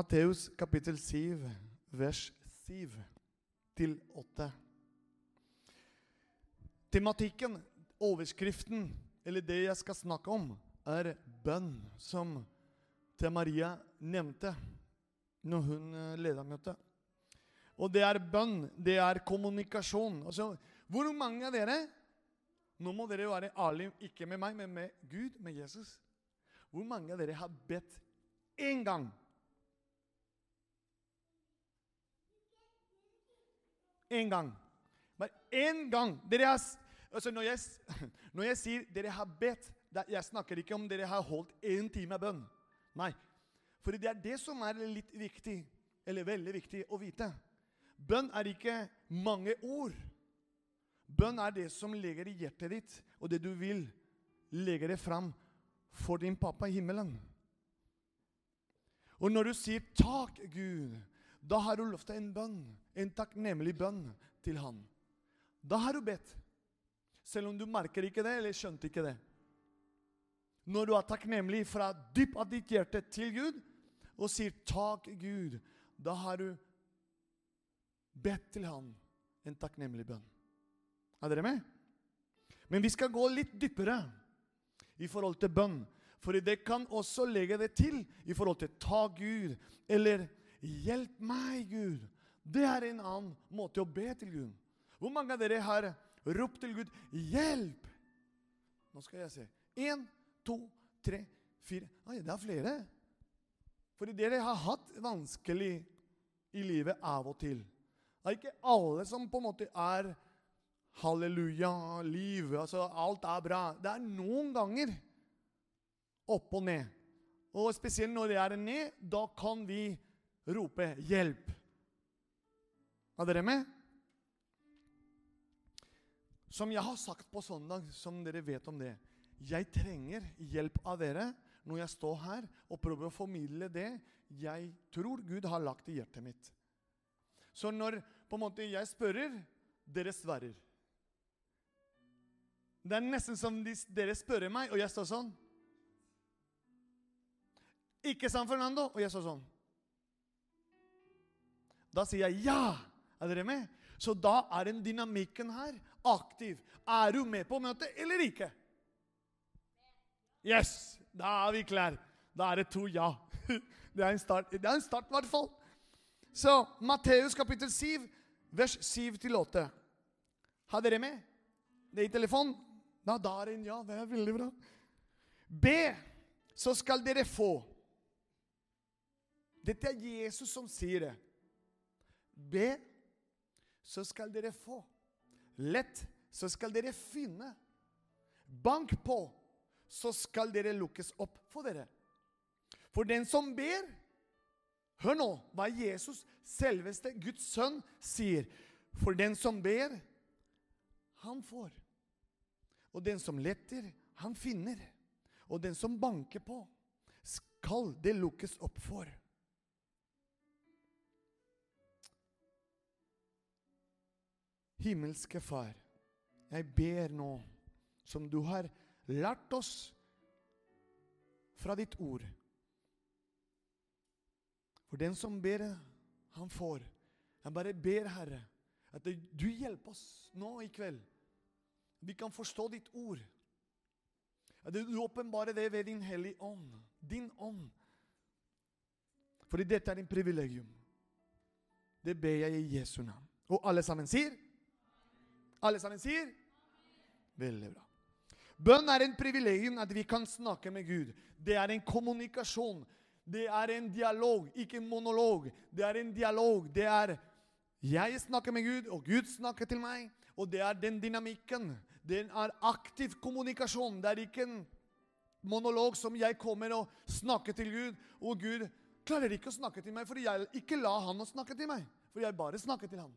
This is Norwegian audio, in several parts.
Matteus kapittel 7, vers 7 til 8. Tematikken, overskriften, eller det jeg skal snakke om, er bønn, som Thea Maria nevnte når hun eh, leda møtet. Og det er bønn, det er kommunikasjon. Altså, hvor mange av dere Nå må dere være ærlige, ikke med meg, men med Gud, med Jesus. Hvor mange av dere har bedt én gang? Én gang. Bare én gang. Dere har, altså når, jeg, når jeg sier dere har bedt, jeg snakker ikke om dere har holdt én time bønn. Nei. For det er det som er litt viktig, eller veldig viktig å vite. Bønn er ikke mange ord. Bønn er det som ligger i hjertet ditt, og det du vil legge det fram for din pappa i himmelen. Og når du sier 'takk, Gud', da har du lovt en bønn. En takknemlig bønn til Han. Da har du bedt. Selv om du merker ikke det, eller skjønte ikke det. Når du er takknemlig fra dypt av ditt hjerte til Gud, og sier 'takk, Gud', da har du bedt til Han en takknemlig bønn. Er dere med? Men vi skal gå litt dypere i forhold til bønn. For det kan også legge det til i forhold til 'ta Gud' eller 'hjelp meg, Gud'. Det er en annen måte å be til Gud. Hvor mange av dere har ropt til Gud 'hjelp'? Nå skal jeg se. Én, to, tre, fire Oi, det er flere. Fordi dere har hatt vanskelig i livet av og til. Det er ikke alle som på en måte er halleluja, liv, altså alt er bra. Det er noen ganger opp og ned. Og spesielt når det er ned, da kan vi rope 'hjelp'. Er dere med? Som jeg har sagt på søndag, som dere vet om det Jeg trenger hjelp av dere når jeg står her og prøver å formidle det jeg tror Gud har lagt i hjertet mitt. Så når på en måte jeg spørrer, dere svarer. Det er nesten som de, dere spør meg, og jeg står sånn. Ikke sant, Fernando? Og jeg står sånn. Da sier jeg ja. Er dere med? Så da er den dynamikken her aktiv. Er du med på møtet eller ikke? Yes! Da er vi klare. Da er det to ja. Det er en start, det er en start i hvert fall. Så Matteus kapittel 7, vers 7-8. Har dere med? Det er i telefonen? Da, da er det en ja. Det er veldig bra. Be, så skal dere få. Dette er Jesus som sier det. Be, så skal dere få. Lett, så skal dere finne. Bank på, så skal dere lukkes opp for dere. For den som ber Hør nå hva Jesus, selveste Guds sønn, sier. For den som ber, han får. Og den som letter, han finner. Og den som banker på, skal det lukkes opp for. Himmelske Far, jeg ber nå, som du har lært oss fra ditt ord. For den som ber, han får. Jeg bare ber, Herre, at du hjelper oss nå i kveld. Vi kan forstå ditt ord. At du åpenbarer det ved din hellige ånd. Din ånd. Fordi dette er din privilegium. Det ber jeg i Jesu navn. Og alle sammen sier? Alle sammen sier? Veldig bra. Bønn er en privilegium at vi kan snakke med Gud. Det er en kommunikasjon. Det er en dialog, ikke en monolog. Det er en dialog. Det er jeg snakker med Gud, og Gud snakker til meg. Og det er den dynamikken. Den er aktiv kommunikasjon. Det er ikke en monolog som jeg kommer og snakker til Gud, og Gud klarer ikke å snakke til meg, for jeg ikke la han å snakke til meg. For jeg bare snakker til han.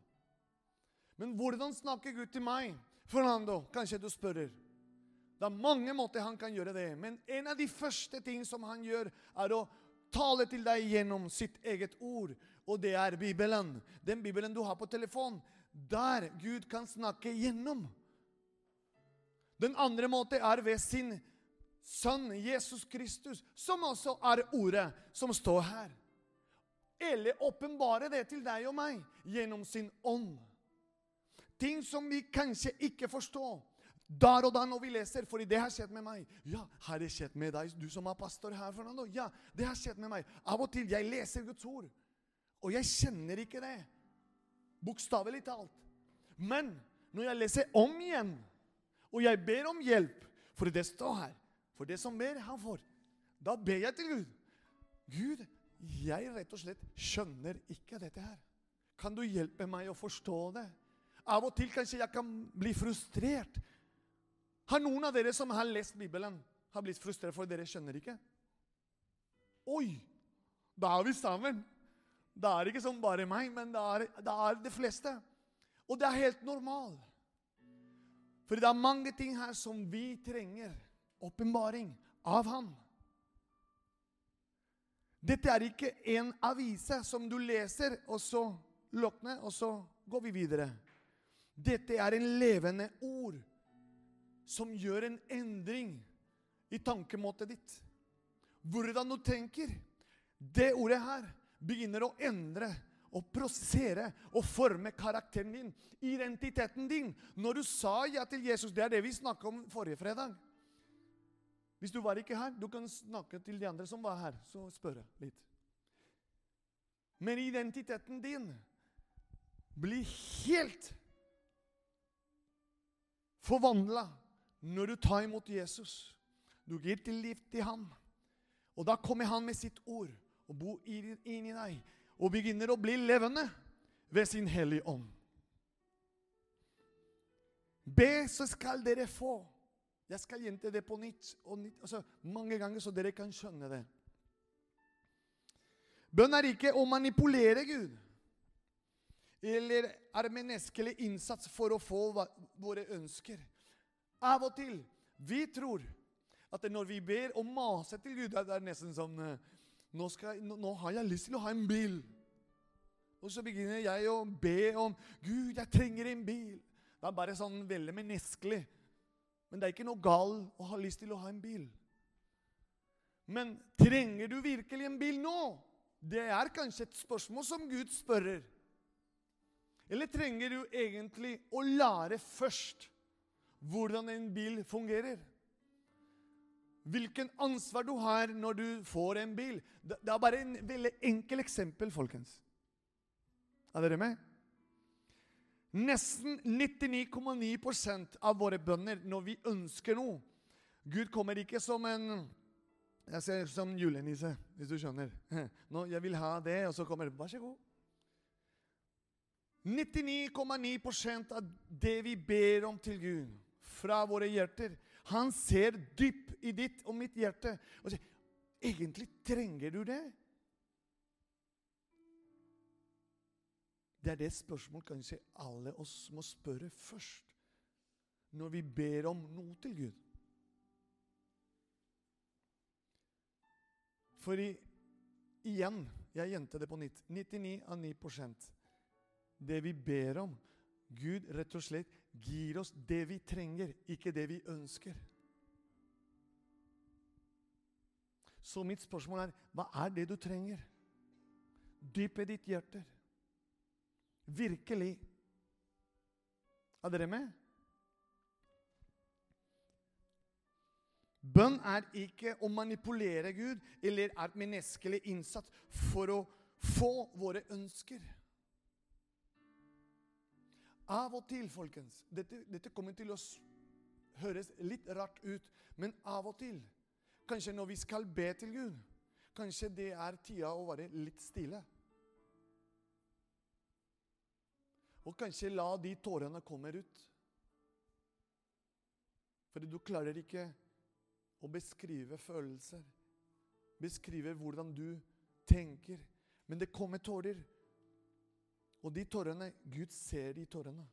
Men hvordan snakker Gud til meg? Fernando, kanskje du spør. Det er mange måter han kan gjøre det. Men en av de første ting som han gjør, er å tale til deg gjennom sitt eget ord. Og det er Bibelen. Den Bibelen du har på telefon. Der Gud kan snakke gjennom. Den andre måten er ved sin sønn Jesus Kristus, som også er ordet som står her. eller åpenbare det til deg og meg gjennom sin ånd. Ting som vi kanskje ikke forstår der og da når vi leser, fordi det har skjedd med meg. Ja, har det skjedd med deg, du som er pastor her? Fernando? Ja, det har skjedd med meg. Av og til jeg leser Guds ord, og jeg kjenner ikke det. Bokstavelig talt. Men når jeg leser om igjen, og jeg ber om hjelp, for det står her For det som ber, han får. Da ber jeg til Gud. Gud, jeg rett og slett skjønner ikke dette her. Kan du hjelpe meg å forstå det? Av og til kanskje jeg kan bli frustrert. Har noen av dere som har lest Bibelen, har blitt frustrert for dere skjønner ikke? Oi! Da er vi sammen. Da er det ikke som bare meg, men da er, da er det fleste. Og det er helt normalt. For det er mange ting her som vi trenger åpenbaring av Han. Dette er ikke en avise som du leser, og så lukner, og så går vi videre. Dette er en levende ord som gjør en endring i tankemåtet ditt. Hvordan du tenker. Det ordet her begynner å endre og prosessere og forme karakteren din, identiteten din. Når du sa ja til Jesus Det er det vi snakka om forrige fredag. Hvis du var ikke her, du kan snakke til de andre som var her, så spørre litt. Men identiteten din blir helt forvandla når du tar imot Jesus. Du gir til liv til ham. Og da kommer han med sitt ord og bor inni deg og begynner å bli levende ved sin hellige ånd. Be, så skal dere få. Jeg skal gjenta det på nytt og nytt, altså mange ganger, så dere kan skjønne det. Bønn er ikke å manipulere Gud eller er det menneskelig innsats for å få våre ønsker. Av og til vi tror at når vi ber og maser til Gud, det er nesten sånn nå, jeg, nå, har jeg lyst til å ha en bil. Og så begynner jeg å be om Gud, jeg trenger en bil. Det er bare sånn veldig menneskelig. Men det er ikke noe galt å ha lyst til å ha en bil. Men trenger du virkelig en bil nå? Det er kanskje et spørsmål som Gud spørrer. Eller trenger du egentlig å lære først hvordan en bil fungerer? Hvilken ansvar du har når du får en bil. Det er bare en veldig enkel eksempel, folkens. Er dere med? Nesten 99,9% av våre bønner når vi ønsker noe Gud kommer ikke som en jeg ser som julenisse, hvis du skjønner. Nå, 'Jeg vil ha det', og så kommer det 'Vær så god'. 99,9 av det vi ber om til Gud fra våre hjerter Han ser dypt i ditt og mitt hjerte og sier, 'Egentlig trenger du det?' Det er det spørsmålet kanskje alle oss må spørre først når vi ber om noe til Gud. Fordi igjen, jeg gjentar det på nytt 99 av 9 det vi ber om. Gud rett og slett gir oss det vi trenger, ikke det vi ønsker. Så mitt spørsmål er hva er det du trenger? Dypet ditt hjerte. Virkelig. Er dere med? Bønn er ikke å manipulere Gud eller er menneskelig innsats for å få våre ønsker. Av og til, folkens Dette, dette kommer til å høres litt rart ut, men av og til Kanskje når vi skal be til Gud, kanskje det er tida å være litt stille. Og kanskje la de tårene komme ut. For du klarer ikke å beskrive følelser. Beskrive hvordan du tenker. Men det kommer tårer. Og de tårene Gud ser de tårene.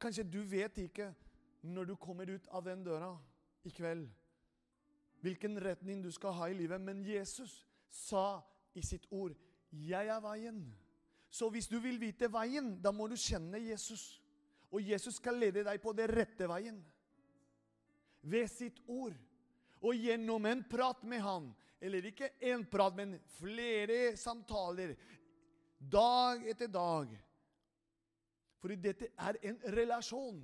Kanskje du vet ikke når du kommer ut av den døra i kveld, hvilken retning du skal ha i livet, men Jesus sa i sitt ord 'Jeg er veien'. Så hvis du vil vite veien, da må du kjenne Jesus. Og Jesus skal lede deg på den rette veien. Ved sitt ord. Og gjennom en prat med han, eller ikke én prat, men flere samtaler, dag etter dag Fordi dette er en relasjon.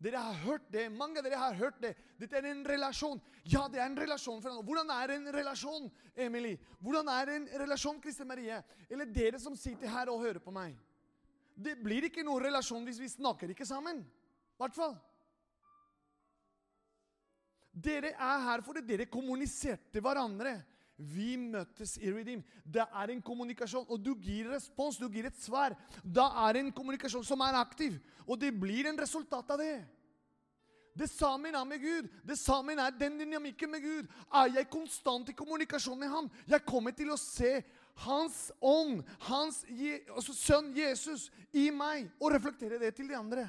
Dere har hørt det. Mange av dere har hørt det. Dette er en relasjon. Ja, det er en relasjon. for Hvordan er en relasjon, Emily? Hvordan er en relasjon, Kristin Marie? Eller dere som sitter her og hører på meg. Det blir ikke noen relasjon hvis vi snakker ikke sammen. I hvert fall. Dere er her fordi dere kommuniserte hverandre. Vi møttes i Redeem. Det er en kommunikasjon, og du gir respons, du gir et svar. Da er det en kommunikasjon som er aktiv, og det blir en resultat av det. Det sammen er med Gud. Det sammen er den dynamikken med Gud. Er jeg konstant i kommunikasjon med ham? Jeg kommer til å se Hans ånd, Hans altså sønn Jesus, i meg, og reflektere det til de andre.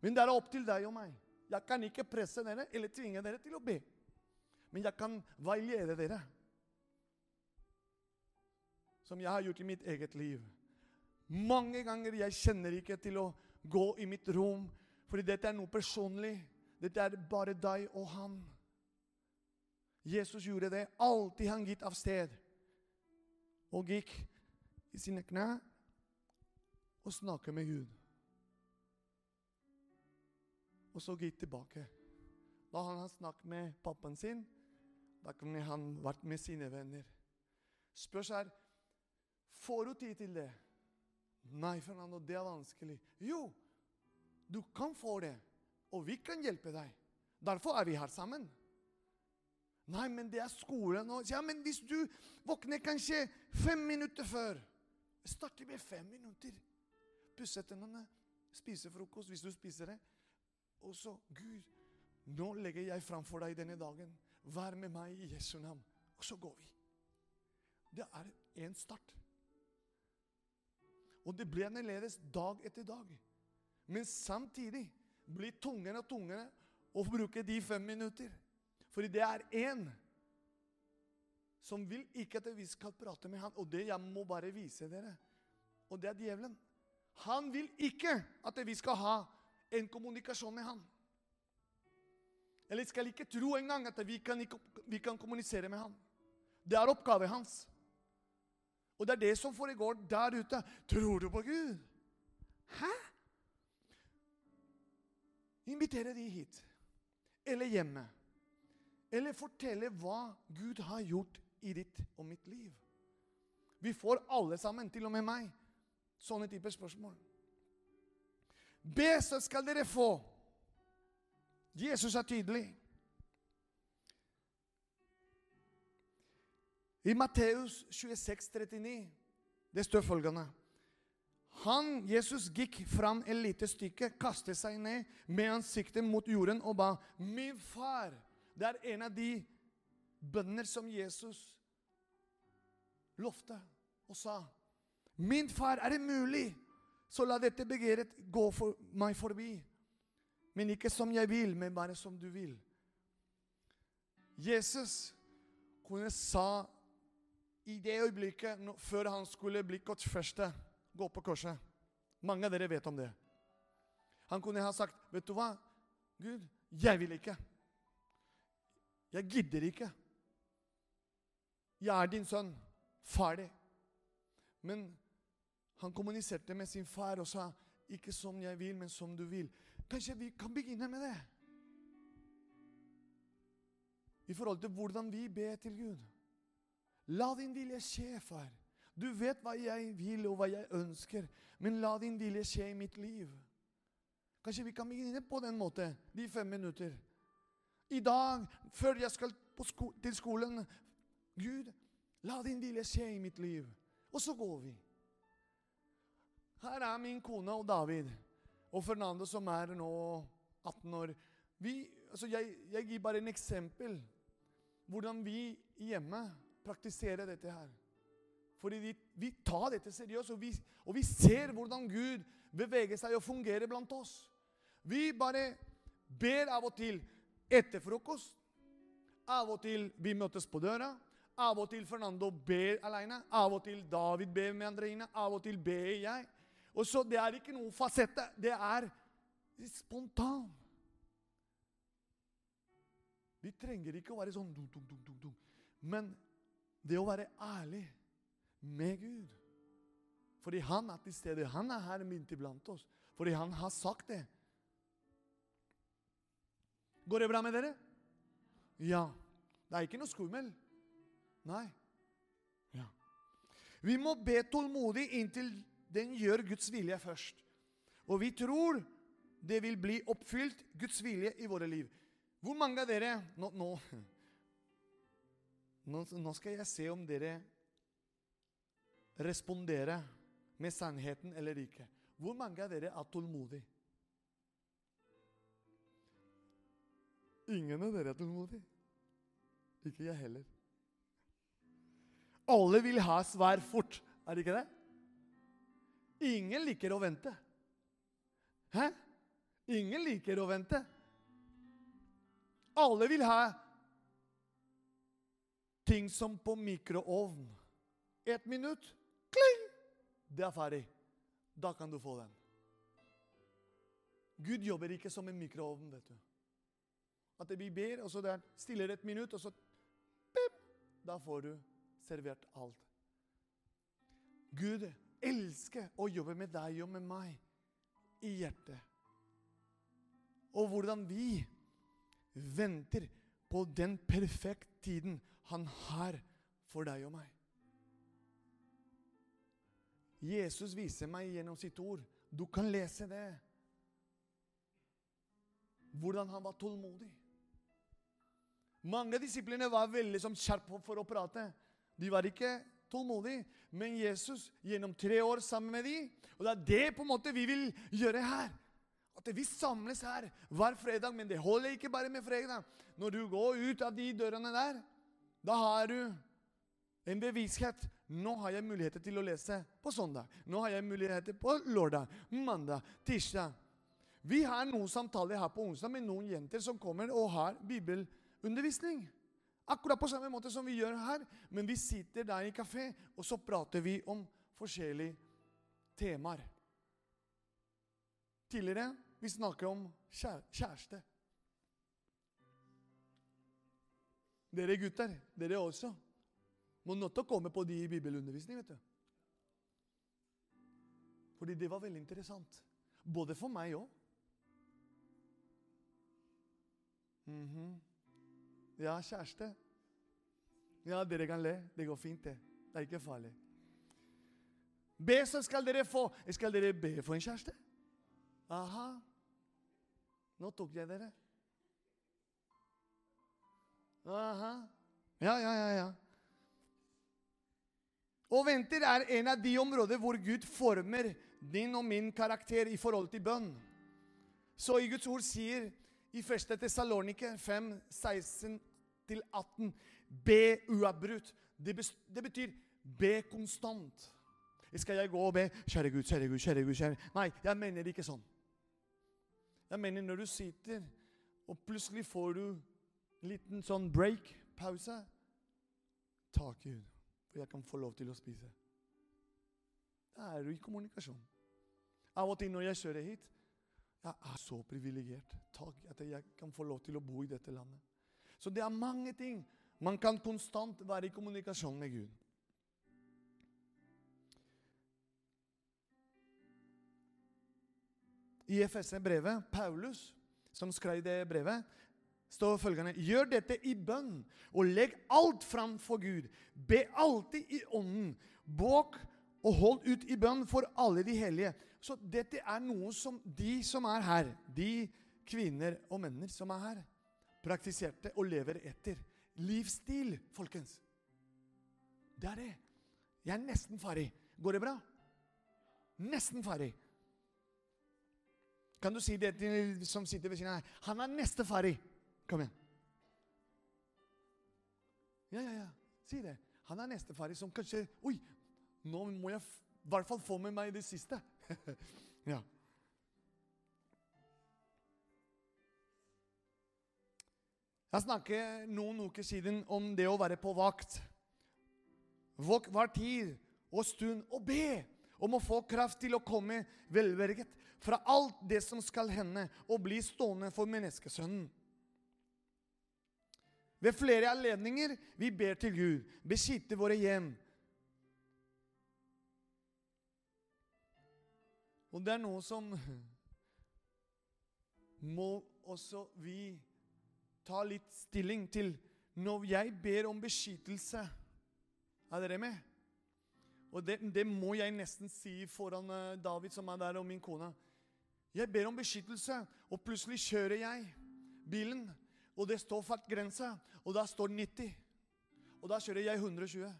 Men det er opp til deg og meg. Jeg kan ikke presse dere eller tvinge dere til å be. Men jeg kan veilede dere. Som jeg har gjort i mitt eget liv. Mange ganger jeg kjenner ikke til å gå i mitt rom, fordi dette er noe personlig. Dette er bare deg og han. Jesus gjorde det. Alltid han gitt av sted. Og gikk i sine knær og snakket med Gud. Og så gikk tilbake. Da han har snakket med pappaen sin, da kunne han vært med sine venner. Spørs her Får du tid til det? Nei, Fernando, det er vanskelig. Jo, du kan få det, og vi kan hjelpe deg. Derfor er vi her sammen. Nei, men det er skolen og Ja, men hvis du våkner kanskje fem minutter før Starter med fem minutter. Pusse tennene, spise frokost hvis du spiser det. Og så Gud, nå legger jeg framfor deg denne dagen. Vær med meg i Jesu navn. Og så går vi. Det er en start. Og det blir annerledes dag etter dag. Men samtidig blir tungere og tungere å bruke de fem minutter. Fordi det er én som vil ikke at vi skal prate med han. Og det jeg må bare vise dere. Og det er djevelen. Han vil ikke at vi skal ha en kommunikasjon med han. Eller skal ikke tro engang at vi kan, vi kan kommunisere med han. Det er oppgaven hans. Og det er det som foregår der ute. Tror du på Gud? Hæ? Invitere de hit. Eller hjemme. Eller fortelle hva Gud har gjort i ditt og mitt liv. Vi får alle sammen, til og med meg, sånne typer spørsmål. Be, så skal dere få. Jesus er tydelig. I Matteus 26, 39, det står følgende Han, Jesus, gikk fram et lite stykke, kastet seg ned med ansiktet mot jorden og ba, 'Min far' Det er en av de bønner som Jesus lovte og sa. 'Min far, er det mulig, så la dette begjæret gå for meg forbi.' Men ikke som jeg vil, men bare som du vil. Jesus kunne sa i det øyeblikket før han skulle bli korsfestet, gå på korset Mange av dere vet om det. Han kunne ha sagt, 'Vet du hva, Gud, jeg vil ikke.' Jeg gidder ikke. Jeg er din sønn. Ferdig. Men han kommuniserte med sin far og sa, 'Ikke som jeg vil, men som du vil'. Kanskje vi kan begynne med det? I forhold til hvordan vi ber til Gud. La din vilje skje, far. Du vet hva jeg vil og hva jeg ønsker, men la din vilje skje i mitt liv. Kanskje vi kan begynne på den måten, de fem minutter. I dag, før jeg skal sko til skolen Gud, la din vilje skje i mitt liv. Og så går vi. Her er min kone og David og Fernando, som er nå 18 år. Vi, altså jeg, jeg gir bare en eksempel hvordan vi hjemme praktiserer dette her. Fordi vi, vi tar dette seriøst, og vi, og vi ser hvordan Gud beveger seg og fungerer blant oss. Vi bare ber av og til etter frokost. Av og til vi møtes på døra. Av og til Fernando ber alene. Av og til David ber med Andreine. Av og til ber jeg. Og så Det er ikke noe fasette. Det er spontan. Vi trenger ikke å være sånn dum, dum, dum, dum. Men det å være ærlig med Gud Fordi han er til stede. Han er her midt iblant oss. Fordi han har sagt det. Går det bra med dere? Ja. Det er ikke noe skummel. Nei. Ja. Vi må be tålmodig inntil den gjør Guds vilje først. Og vi tror det vil bli oppfylt, Guds vilje, i våre liv. Hvor mange av dere Nå, nå, nå skal jeg se om dere responderer med sannheten eller ikke. Hvor mange av dere er tålmodige? Ingen av dere er tålmodige. Ikke jeg heller. Alle vil ha svar fort, er det ikke det? Ingen liker å vente. Hæ? Ingen liker å vente. Alle vil ha ting som på mikroovn. Ett minutt, kling! Det er ferdig. Da kan du få den. Gud jobber ikke som en mikroovn, vet du. At vi ber, og så der stiller et minutt, og så pip, Da får du servert alt. Gud elsker å jobbe med deg og med meg i hjertet. Og hvordan vi venter på den perfekte tiden han har for deg og meg. Jesus viser meg gjennom sitt ord. Du kan lese det. Hvordan han var tålmodig. Mange av disiplene var veldig som skjerp for å prate. De var ikke tålmodige. Men Jesus gjennom tre år sammen med de, Og det er det på en måte vi vil gjøre her. At vi samles her hver fredag. Men det holder ikke bare med fredag. Når du går ut av de dørene der, da har du en bevissthet. Nå har jeg muligheter til å lese på søndag. Nå har jeg muligheter på lørdag, mandag, tirsdag. Vi har noen samtaler her på onsdag med noen jenter som kommer og har bibelundervisning. Akkurat på samme måte som vi gjør her. Men vi sitter der i kafé, og så prater vi om forskjellige temaer. Tidligere vi snakket om kjæreste. Dere gutter, dere også, må nødt til å komme på de i bibelundervisning. vet du. Fordi det var veldig interessant. Både for meg òg. Mm -hmm. Ja, kjæreste. Ja, dere kan le. Det går fint, det. Det er ikke farlig. Be, så skal dere få. Skal dere be for en kjæreste? Aha. Nå tok jeg dere. Aha. Ja, ja, ja, ja. Og venter er en av de områder hvor Gud former din og min karakter i forhold til bønn. Så i Guds ord sier i 1. Tessalonike 5, 16-18. Be uavbrutt. Det, det, betyr be konstant. Skal jeg gå og be 'Kjære Gud, kjære Gud, kjære Gud'? kjære Nei, jeg mener ikke sånn. Jeg mener når du sitter, og plutselig får du en liten sånn break, pause Takk, Gud, for jeg kan få lov til å spise. Da er du i kommunikasjon. Av og til når jeg kjører hit, jeg er så privilegert. Takk at jeg kan få lov til å bo i dette landet. Så det er mange ting. Man kan konstant være i kommunikasjon med Gud. I FSE-brevet, Paulus, som skrev det brevet, står følgende Gjør dette i bønn, og legg alt fram for Gud. Be alltid i ånden. Båk og hold ut i bønn for alle de hellige. Så dette er noe som de som er her, de kvinner og menn som er her, praktiserte og lever etter. Livsstil, folkens. Det er det. Jeg er nesten ferdig. Går det bra? Nesten ferdig. Kan du si det til de som sitter ved siden av deg? Han er neste ferdig. Kom igjen. Ja, ja, ja. Si det. Han er neste ferdig, som kanskje Oi, nå må jeg i hvert fall få med meg det siste. ja. Jeg snakket noen uker siden om det å være på vakt. Våk hver tid og stund og be om å få kraft til å komme velverget fra alt det som skal hende, og bli stående for menneskesønnen. Ved flere anledninger vi ber til Gud, beskytte våre hjem. Og det er noe som må også vi ta litt stilling til. Når jeg ber om beskyttelse Er dere med? Og det, det må jeg nesten si foran eh, David, som er der, og min kone. Jeg ber om beskyttelse, og plutselig kjører jeg bilen, og det står fartsgrense, og da står 90. Og da kjører jeg 120.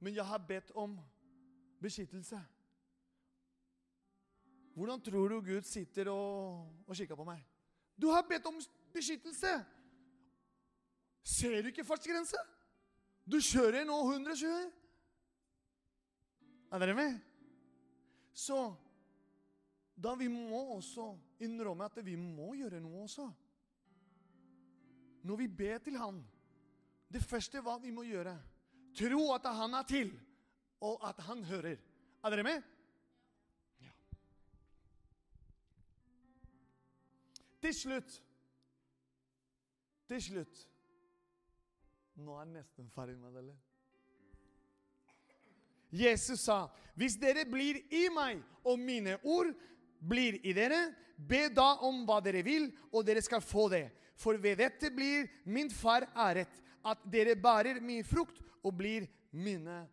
Men jeg har bedt om beskyttelse. Hvordan tror du Gud sitter og, og kikker på meg? Du har bedt om beskyttelse! Ser du ikke fartsgrense? Du kjører nå 120. Er dere med? Så da vi må også innrømme at vi må gjøre noe også. Når vi ber til Han, det første hva vi må gjøre, tro at Han er til, og at Han hører. Er dere med? Til slutt Til slutt Nå er jeg nesten ferdig med eller? Jesus sa, 'Hvis dere blir i meg, og mine ord blir i dere, be da om hva dere vil, og dere skal få det.' For ved dette blir min far æret, at dere bærer min frukt og blir mine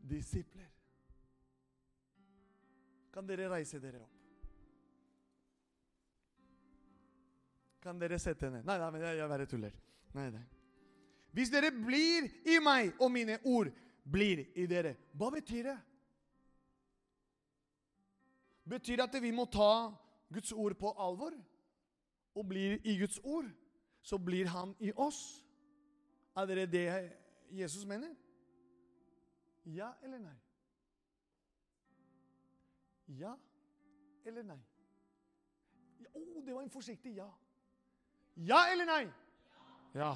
disipler. Kan dere reise dere opp? Kan dere sette ned? Nei, nei, men jeg, jeg bare tuller. Nei, nei. Hvis dere blir i meg, og mine ord blir i dere, hva betyr det? Betyr det at vi må ta Guds ord på alvor? Og blir i Guds ord, så blir han i oss? Er det det Jesus mener? Ja eller nei? Ja eller nei? Ja, oh, det var en forsiktig ja. Ja eller nei? Ja.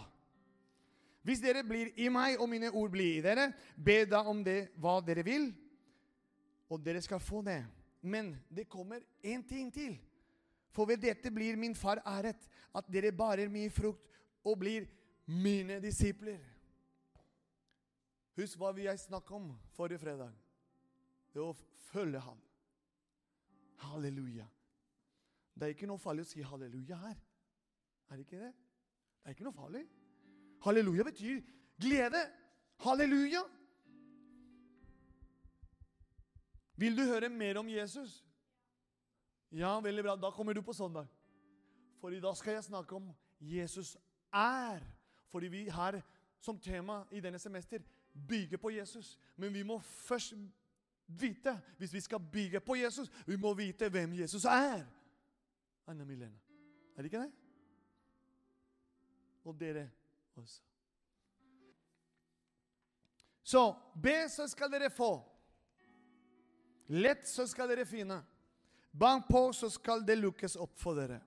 Hvis dere blir i meg, og mine ord blir i dere, be da om det hva dere vil, og dere skal få det. Men det kommer én ting til. For ved dette blir min far æret, at dere bærer mye frukt og blir mine disipler. Husk hva vi snakket om forrige fredag. Det å følge ham. Halleluja. Det er ikke noe farlig å si halleluja her. Er det ikke det? Det er ikke noe farlig. Halleluja betyr glede. Halleluja! Vil du høre mer om Jesus? Ja, veldig bra. Da kommer du på søndag. For i dag skal jeg snakke om Jesus er. Fordi vi her som tema i denne semester bygger på Jesus. Men vi må først vite, hvis vi skal bygge på Jesus, vi må vite hvem Jesus er. Anna Milena. Er det ikke det? Og dere også. Så be, så skal dere få. Lett, så skal dere finne. Bank på, så skal det lukkes opp for dere.